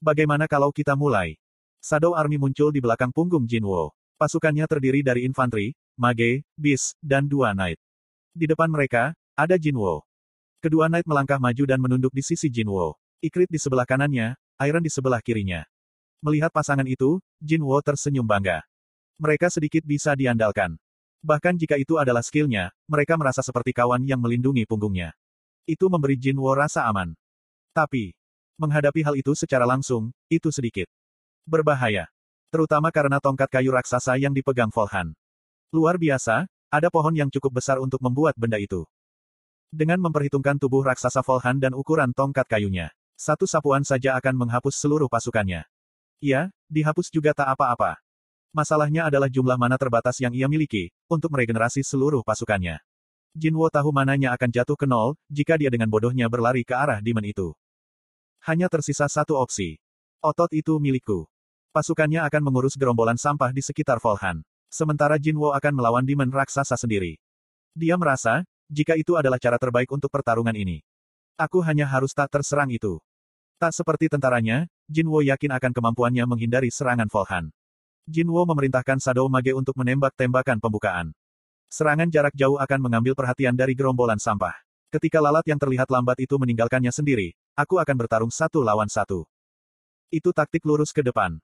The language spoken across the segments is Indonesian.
Bagaimana kalau kita mulai? Shadow Army muncul di belakang punggung Jinwo. Pasukannya terdiri dari infanteri, mage, bis, dan dua knight. Di depan mereka, ada Jinwo. Kedua knight melangkah maju dan menunduk di sisi Jinwo. Ikrit di sebelah kanannya, Iron di sebelah kirinya. Melihat pasangan itu, Jinwo tersenyum bangga. Mereka sedikit bisa diandalkan. Bahkan jika itu adalah skillnya, mereka merasa seperti kawan yang melindungi punggungnya. Itu memberi Jinwo rasa aman. Tapi, menghadapi hal itu secara langsung, itu sedikit berbahaya. Terutama karena tongkat kayu raksasa yang dipegang Volhan. Luar biasa, ada pohon yang cukup besar untuk membuat benda itu. Dengan memperhitungkan tubuh raksasa Volhan dan ukuran tongkat kayunya, satu sapuan saja akan menghapus seluruh pasukannya. Ya, dihapus juga tak apa-apa. Masalahnya adalah jumlah mana terbatas yang ia miliki, untuk meregenerasi seluruh pasukannya. Jinwo tahu mananya akan jatuh ke nol, jika dia dengan bodohnya berlari ke arah demon itu. Hanya tersisa satu opsi. Otot itu milikku. Pasukannya akan mengurus gerombolan sampah di sekitar Volhan. Sementara Jinwo akan melawan demon raksasa sendiri. Dia merasa, jika itu adalah cara terbaik untuk pertarungan ini. Aku hanya harus tak terserang itu. Tak seperti tentaranya, Jinwo yakin akan kemampuannya menghindari serangan Volhan. Jinwo memerintahkan Shadow Mage untuk menembak tembakan pembukaan. Serangan jarak jauh akan mengambil perhatian dari gerombolan sampah. Ketika lalat yang terlihat lambat itu meninggalkannya sendiri, aku akan bertarung satu lawan satu. Itu taktik lurus ke depan.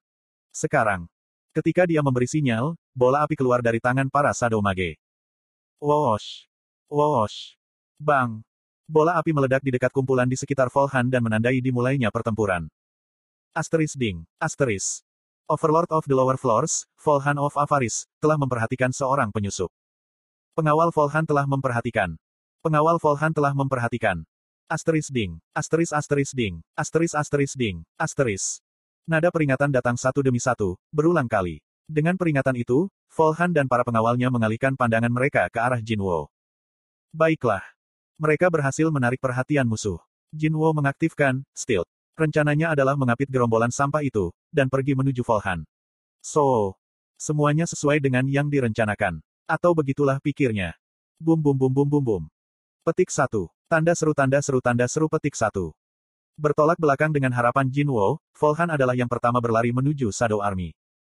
Sekarang, ketika dia memberi sinyal, bola api keluar dari tangan para Shadow Mage. Woosh! Woosh! Bang! Bola api meledak di dekat kumpulan di sekitar Volhan dan menandai dimulainya pertempuran. Asteris ding, asteris. Overlord of the Lower Floors, Volhan of Avaris, telah memperhatikan seorang penyusup. Pengawal Volhan telah memperhatikan. Pengawal Volhan telah memperhatikan. Asteris ding, asteris asteris ding, asteris asteris ding, asteris. Nada peringatan datang satu demi satu, berulang kali. Dengan peringatan itu, Volhan dan para pengawalnya mengalihkan pandangan mereka ke arah Jinwo. Baiklah. Mereka berhasil menarik perhatian musuh. Jinwo mengaktifkan, Stealth. Rencananya adalah mengapit gerombolan sampah itu, dan pergi menuju Volhan. So, semuanya sesuai dengan yang direncanakan. Atau begitulah pikirnya. Bum bum bum bum bum bum. Petik satu. Tanda seru tanda seru tanda seru petik satu. Bertolak belakang dengan harapan Jinwo, Volhan adalah yang pertama berlari menuju Shadow Army.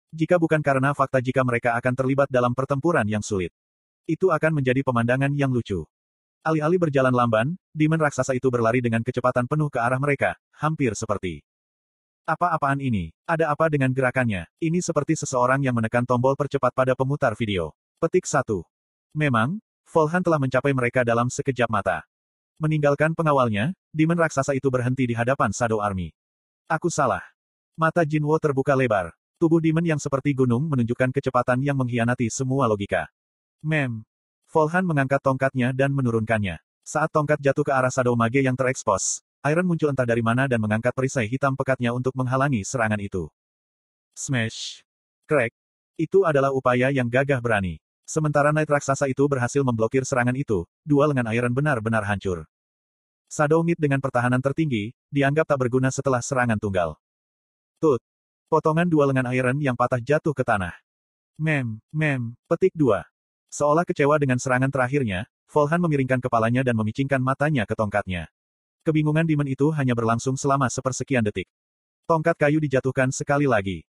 Jika bukan karena fakta jika mereka akan terlibat dalam pertempuran yang sulit. Itu akan menjadi pemandangan yang lucu. Alih-alih berjalan lamban, demon raksasa itu berlari dengan kecepatan penuh ke arah mereka, hampir seperti. Apa-apaan ini? Ada apa dengan gerakannya? Ini seperti seseorang yang menekan tombol percepat pada pemutar video. Petik 1. Memang, Volhan telah mencapai mereka dalam sekejap mata. Meninggalkan pengawalnya, demon raksasa itu berhenti di hadapan Shadow Army. Aku salah. Mata Jinwo terbuka lebar. Tubuh demon yang seperti gunung menunjukkan kecepatan yang mengkhianati semua logika. Mem, Volhan mengangkat tongkatnya dan menurunkannya. Saat tongkat jatuh ke arah Shadow Mage yang terekspos, Iron muncul entah dari mana dan mengangkat perisai hitam pekatnya untuk menghalangi serangan itu. Smash! Crack! Itu adalah upaya yang gagah berani. Sementara Knight raksasa itu berhasil memblokir serangan itu, dua lengan Iron benar-benar hancur. Shadow Meat dengan pertahanan tertinggi, dianggap tak berguna setelah serangan tunggal. Tut! Potongan dua lengan Iron yang patah jatuh ke tanah. Mem, mem, petik dua. Seolah kecewa dengan serangan terakhirnya, Volhan memiringkan kepalanya dan memicingkan matanya ke tongkatnya. Kebingungan Demon itu hanya berlangsung selama sepersekian detik. Tongkat kayu dijatuhkan sekali lagi.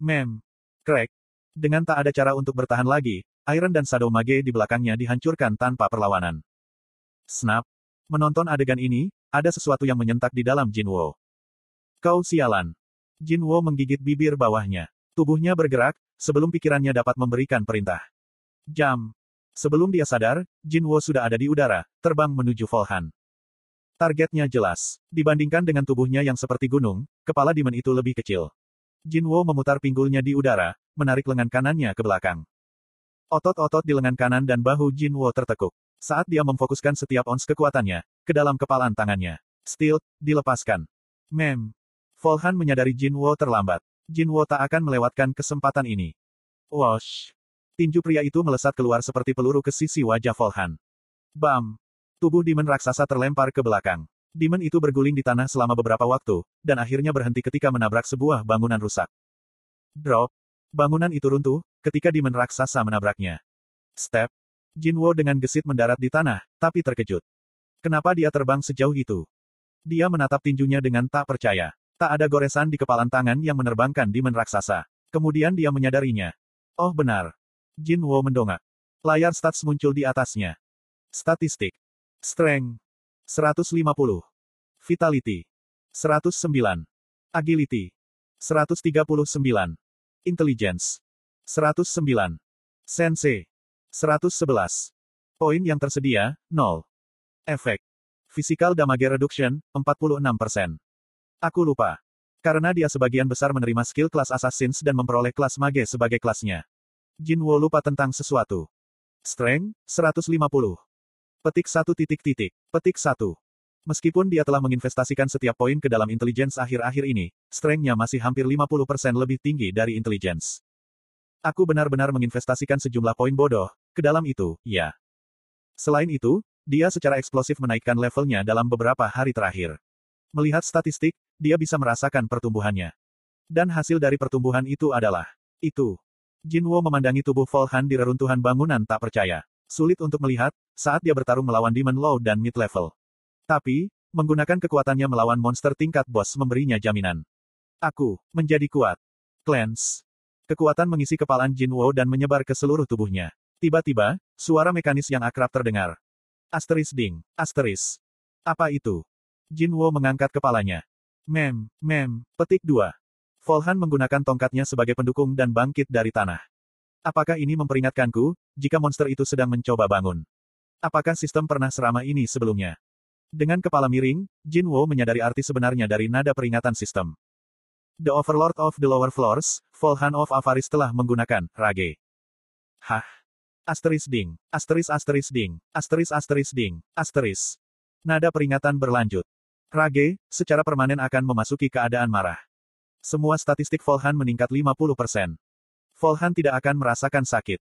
Mem. Crack. Dengan tak ada cara untuk bertahan lagi, Iron dan Shadow Mage di belakangnya dihancurkan tanpa perlawanan. Snap. Menonton adegan ini, ada sesuatu yang menyentak di dalam Jinwo. Kau sialan. Jinwo menggigit bibir bawahnya. Tubuhnya bergerak, sebelum pikirannya dapat memberikan perintah. Jam. Sebelum dia sadar, Jinwo sudah ada di udara, terbang menuju Volhan. Targetnya jelas. Dibandingkan dengan tubuhnya yang seperti gunung, kepala Demon itu lebih kecil. Jinwo memutar pinggulnya di udara, menarik lengan kanannya ke belakang. Otot-otot di lengan kanan dan bahu Jinwo tertekuk. Saat dia memfokuskan setiap ons kekuatannya, ke dalam kepalan tangannya. Steel, dilepaskan. Mem. Volhan menyadari Jinwo terlambat. Jinwo tak akan melewatkan kesempatan ini. Wash. Tinju pria itu melesat keluar seperti peluru ke sisi wajah Volhan. Bam! Tubuh Demon raksasa terlempar ke belakang. Demon itu berguling di tanah selama beberapa waktu, dan akhirnya berhenti ketika menabrak sebuah bangunan rusak. Drop. Bangunan itu runtuh, ketika Demon raksasa menabraknya. Step. Jinwo dengan gesit mendarat di tanah, tapi terkejut. Kenapa dia terbang sejauh itu? Dia menatap tinjunya dengan tak percaya. Tak ada goresan di kepalan tangan yang menerbangkan dimen raksasa. Kemudian dia menyadarinya. Oh benar. Jin Wo mendongak. Layar stats muncul di atasnya. Statistik. Strength. 150. Vitality. 109. Agility. 139. Intelligence. 109. Sense. 111. Poin yang tersedia, 0. Efek. Physical damage reduction, 46%. Aku lupa. Karena dia sebagian besar menerima skill kelas Assassins dan memperoleh kelas Mage sebagai kelasnya. Jin Wo lupa tentang sesuatu. Strength, 150. Petik satu titik titik. Petik satu. Meskipun dia telah menginvestasikan setiap poin ke dalam intelligence akhir-akhir ini, strength-nya masih hampir 50% lebih tinggi dari intelligence. Aku benar-benar menginvestasikan sejumlah poin bodoh, ke dalam itu, ya. Selain itu, dia secara eksplosif menaikkan levelnya dalam beberapa hari terakhir. Melihat statistik, dia bisa merasakan pertumbuhannya. Dan hasil dari pertumbuhan itu adalah, itu. Jinwo memandangi tubuh Volhan di reruntuhan bangunan tak percaya. Sulit untuk melihat, saat dia bertarung melawan Demon Low dan Mid Level. Tapi, menggunakan kekuatannya melawan monster tingkat bos memberinya jaminan. Aku, menjadi kuat. Cleanse. Kekuatan mengisi kepalaan Jinwo dan menyebar ke seluruh tubuhnya. Tiba-tiba, suara mekanis yang akrab terdengar. Asteris ding, asteris. Apa itu? Jinwo mengangkat kepalanya. Mem, mem, petik 2. Volhan menggunakan tongkatnya sebagai pendukung dan bangkit dari tanah. Apakah ini memperingatkanku, jika monster itu sedang mencoba bangun? Apakah sistem pernah seramah ini sebelumnya? Dengan kepala miring, Jin Wo menyadari arti sebenarnya dari nada peringatan sistem. The Overlord of the Lower Floors, Volhan of Avaris telah menggunakan Rage. Hah? Asteris ding, asteris asteris ding, asteris asteris ding, asteris. Nada peringatan berlanjut. Rage, secara permanen akan memasuki keadaan marah. Semua statistik Volhan meningkat 50%. Volhan tidak akan merasakan sakit.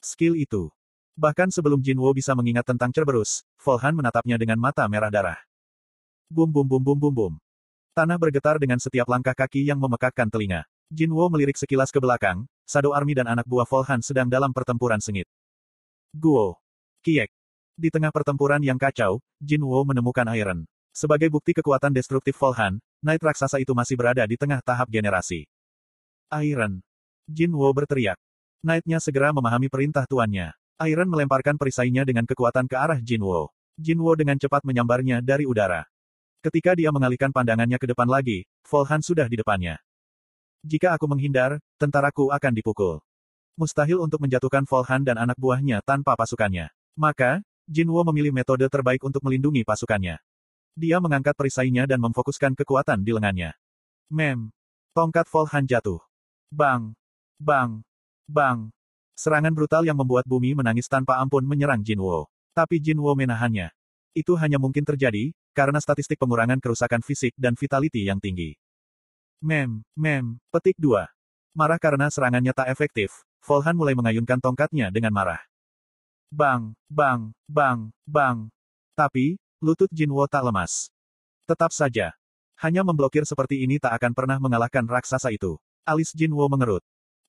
Skill itu Bahkan sebelum Jinwo bisa mengingat tentang Cerberus, Volhan menatapnya dengan mata merah darah. Bum bum bum bum bum bum. Tanah bergetar dengan setiap langkah kaki yang memekakkan telinga. Jinwo melirik sekilas ke belakang, Sado Army dan anak buah Volhan sedang dalam pertempuran sengit. Guo. Kiek. Di tengah pertempuran yang kacau, Jinwo menemukan Iron. Sebagai bukti kekuatan destruktif Volhan, Knight raksasa itu masih berada di tengah tahap generasi. Iron. Jinwo berteriak. Knight-nya segera memahami perintah tuannya. Iron melemparkan perisainya dengan kekuatan ke arah Jinwo. Jinwo dengan cepat menyambarnya dari udara. Ketika dia mengalihkan pandangannya ke depan lagi, Volhan sudah di depannya. Jika aku menghindar, tentaraku akan dipukul. Mustahil untuk menjatuhkan Volhan dan anak buahnya tanpa pasukannya. Maka, Jinwo memilih metode terbaik untuk melindungi pasukannya. Dia mengangkat perisainya dan memfokuskan kekuatan di lengannya. Mem. Tongkat Volhan jatuh. Bang. Bang. Bang. Serangan brutal yang membuat bumi menangis tanpa ampun menyerang Jinwo. Tapi Jinwo menahannya. Itu hanya mungkin terjadi, karena statistik pengurangan kerusakan fisik dan vitality yang tinggi. Mem, mem, petik 2. Marah karena serangannya tak efektif, Volhan mulai mengayunkan tongkatnya dengan marah. Bang, bang, bang, bang. Tapi, lutut Jinwo tak lemas. Tetap saja. Hanya memblokir seperti ini tak akan pernah mengalahkan raksasa itu. Alis Jinwo mengerut.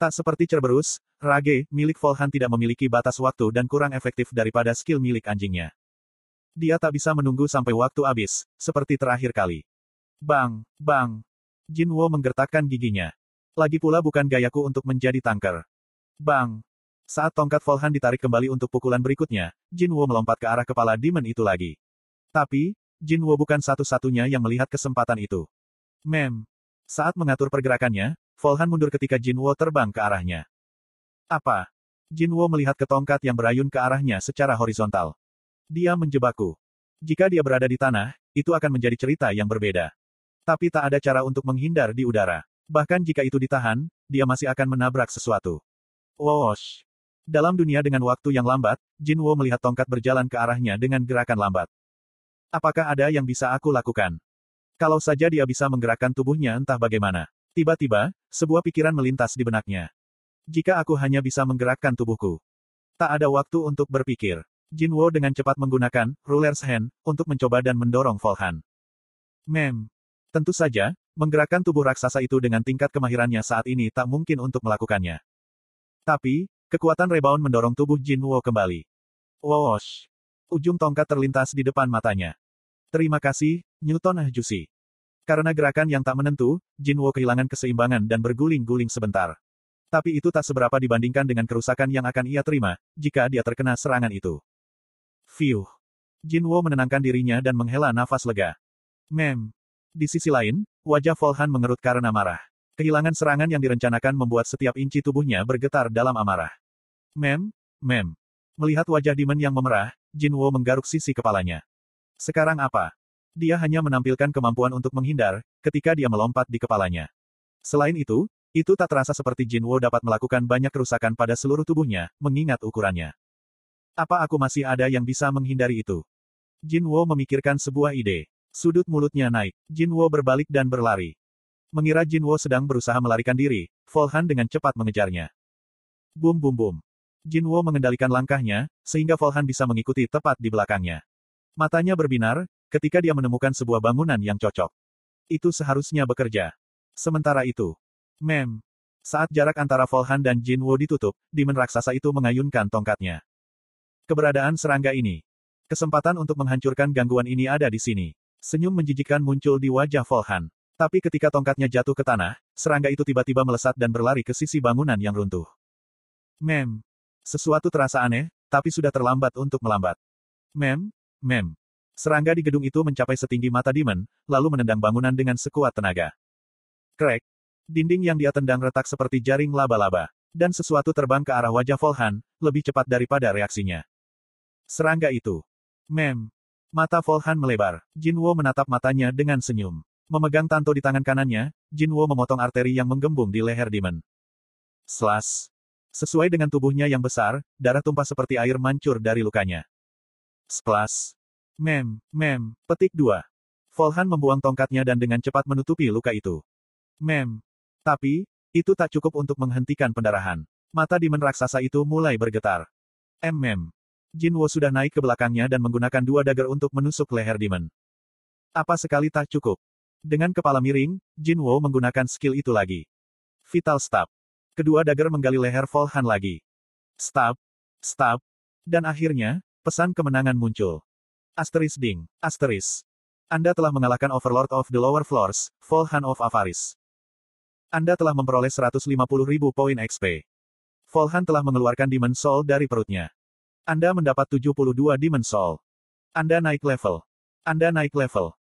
Tak seperti Cerberus, Rage, milik Volhan tidak memiliki batas waktu dan kurang efektif daripada skill milik anjingnya. Dia tak bisa menunggu sampai waktu habis, seperti terakhir kali. Bang, bang. Jinwo menggertakkan giginya. Lagi pula bukan gayaku untuk menjadi tanker. Bang. Saat tongkat Volhan ditarik kembali untuk pukulan berikutnya, Jinwo melompat ke arah kepala demon itu lagi. Tapi, Jinwo bukan satu-satunya yang melihat kesempatan itu. Mem. Saat mengatur pergerakannya, Volhan mundur ketika Jinwo terbang ke arahnya. Apa? Jinwo melihat ke tongkat yang berayun ke arahnya secara horizontal. Dia menjebakku. Jika dia berada di tanah, itu akan menjadi cerita yang berbeda. Tapi tak ada cara untuk menghindar di udara. Bahkan jika itu ditahan, dia masih akan menabrak sesuatu. Woosh. Dalam dunia dengan waktu yang lambat, Jinwo melihat tongkat berjalan ke arahnya dengan gerakan lambat. Apakah ada yang bisa aku lakukan? Kalau saja dia bisa menggerakkan tubuhnya entah bagaimana. Tiba-tiba, sebuah pikiran melintas di benaknya. Jika aku hanya bisa menggerakkan tubuhku. Tak ada waktu untuk berpikir. Jinwo dengan cepat menggunakan Ruler's Hand untuk mencoba dan mendorong Volhan. Mem. Tentu saja, menggerakkan tubuh raksasa itu dengan tingkat kemahirannya saat ini tak mungkin untuk melakukannya. Tapi, kekuatan rebound mendorong tubuh Jinwo kembali. Woosh. Ujung tongkat terlintas di depan matanya. Terima kasih, Newton Ahjusi. Karena gerakan yang tak menentu, Jinwo kehilangan keseimbangan dan berguling-guling sebentar. Tapi itu tak seberapa dibandingkan dengan kerusakan yang akan ia terima, jika dia terkena serangan itu. Fiuh. Jinwo menenangkan dirinya dan menghela nafas lega. Mem. Di sisi lain, wajah Volhan mengerut karena marah. Kehilangan serangan yang direncanakan membuat setiap inci tubuhnya bergetar dalam amarah. Mem, mem. Melihat wajah Demon yang memerah, Jinwo menggaruk sisi kepalanya. Sekarang apa? Dia hanya menampilkan kemampuan untuk menghindar, ketika dia melompat di kepalanya. Selain itu, itu tak terasa seperti Jinwo dapat melakukan banyak kerusakan pada seluruh tubuhnya, mengingat ukurannya. Apa aku masih ada yang bisa menghindari itu? Jinwo memikirkan sebuah ide. Sudut mulutnya naik. Jinwo berbalik dan berlari. Mengira Jinwo sedang berusaha melarikan diri, Volhan dengan cepat mengejarnya. Bum bum bum. Jinwo mengendalikan langkahnya, sehingga Volhan bisa mengikuti tepat di belakangnya. Matanya berbinar, ketika dia menemukan sebuah bangunan yang cocok. Itu seharusnya bekerja. Sementara itu, Mem. Saat jarak antara Volhan dan Jinwo ditutup, Demon raksasa itu mengayunkan tongkatnya. Keberadaan serangga ini. Kesempatan untuk menghancurkan gangguan ini ada di sini. Senyum menjijikkan muncul di wajah Volhan. Tapi ketika tongkatnya jatuh ke tanah, serangga itu tiba-tiba melesat dan berlari ke sisi bangunan yang runtuh. Mem. Sesuatu terasa aneh, tapi sudah terlambat untuk melambat. Mem, mem. Serangga di gedung itu mencapai setinggi mata Demon, lalu menendang bangunan dengan sekuat tenaga. Crack. Dinding yang dia tendang retak seperti jaring laba-laba. Dan sesuatu terbang ke arah wajah Volhan, lebih cepat daripada reaksinya. Serangga itu. Mem. Mata Volhan melebar. Jinwo menatap matanya dengan senyum. Memegang tanto di tangan kanannya, Jinwo memotong arteri yang menggembung di leher Demon. Slas. Sesuai dengan tubuhnya yang besar, darah tumpah seperti air mancur dari lukanya. Splas. Mem, mem, petik 2. Volhan membuang tongkatnya dan dengan cepat menutupi luka itu. Mem. Tapi, itu tak cukup untuk menghentikan pendarahan. Mata Demon raksasa itu mulai bergetar. Mem. Jinwo sudah naik ke belakangnya dan menggunakan dua dagger untuk menusuk leher Demon. Apa sekali tak cukup. Dengan kepala miring, Jinwo menggunakan skill itu lagi. Vital Stab. Kedua dagger menggali leher Volhan lagi. Stab. Stab. Dan akhirnya, pesan kemenangan muncul. Asteris ding. Asteris. Anda telah mengalahkan Overlord of the Lower Floors, Volhan of Avaris. Anda telah memperoleh 150.000 poin XP. Volhan telah mengeluarkan Demon Soul dari perutnya. Anda mendapat 72 Demon Soul. Anda naik level. Anda naik level.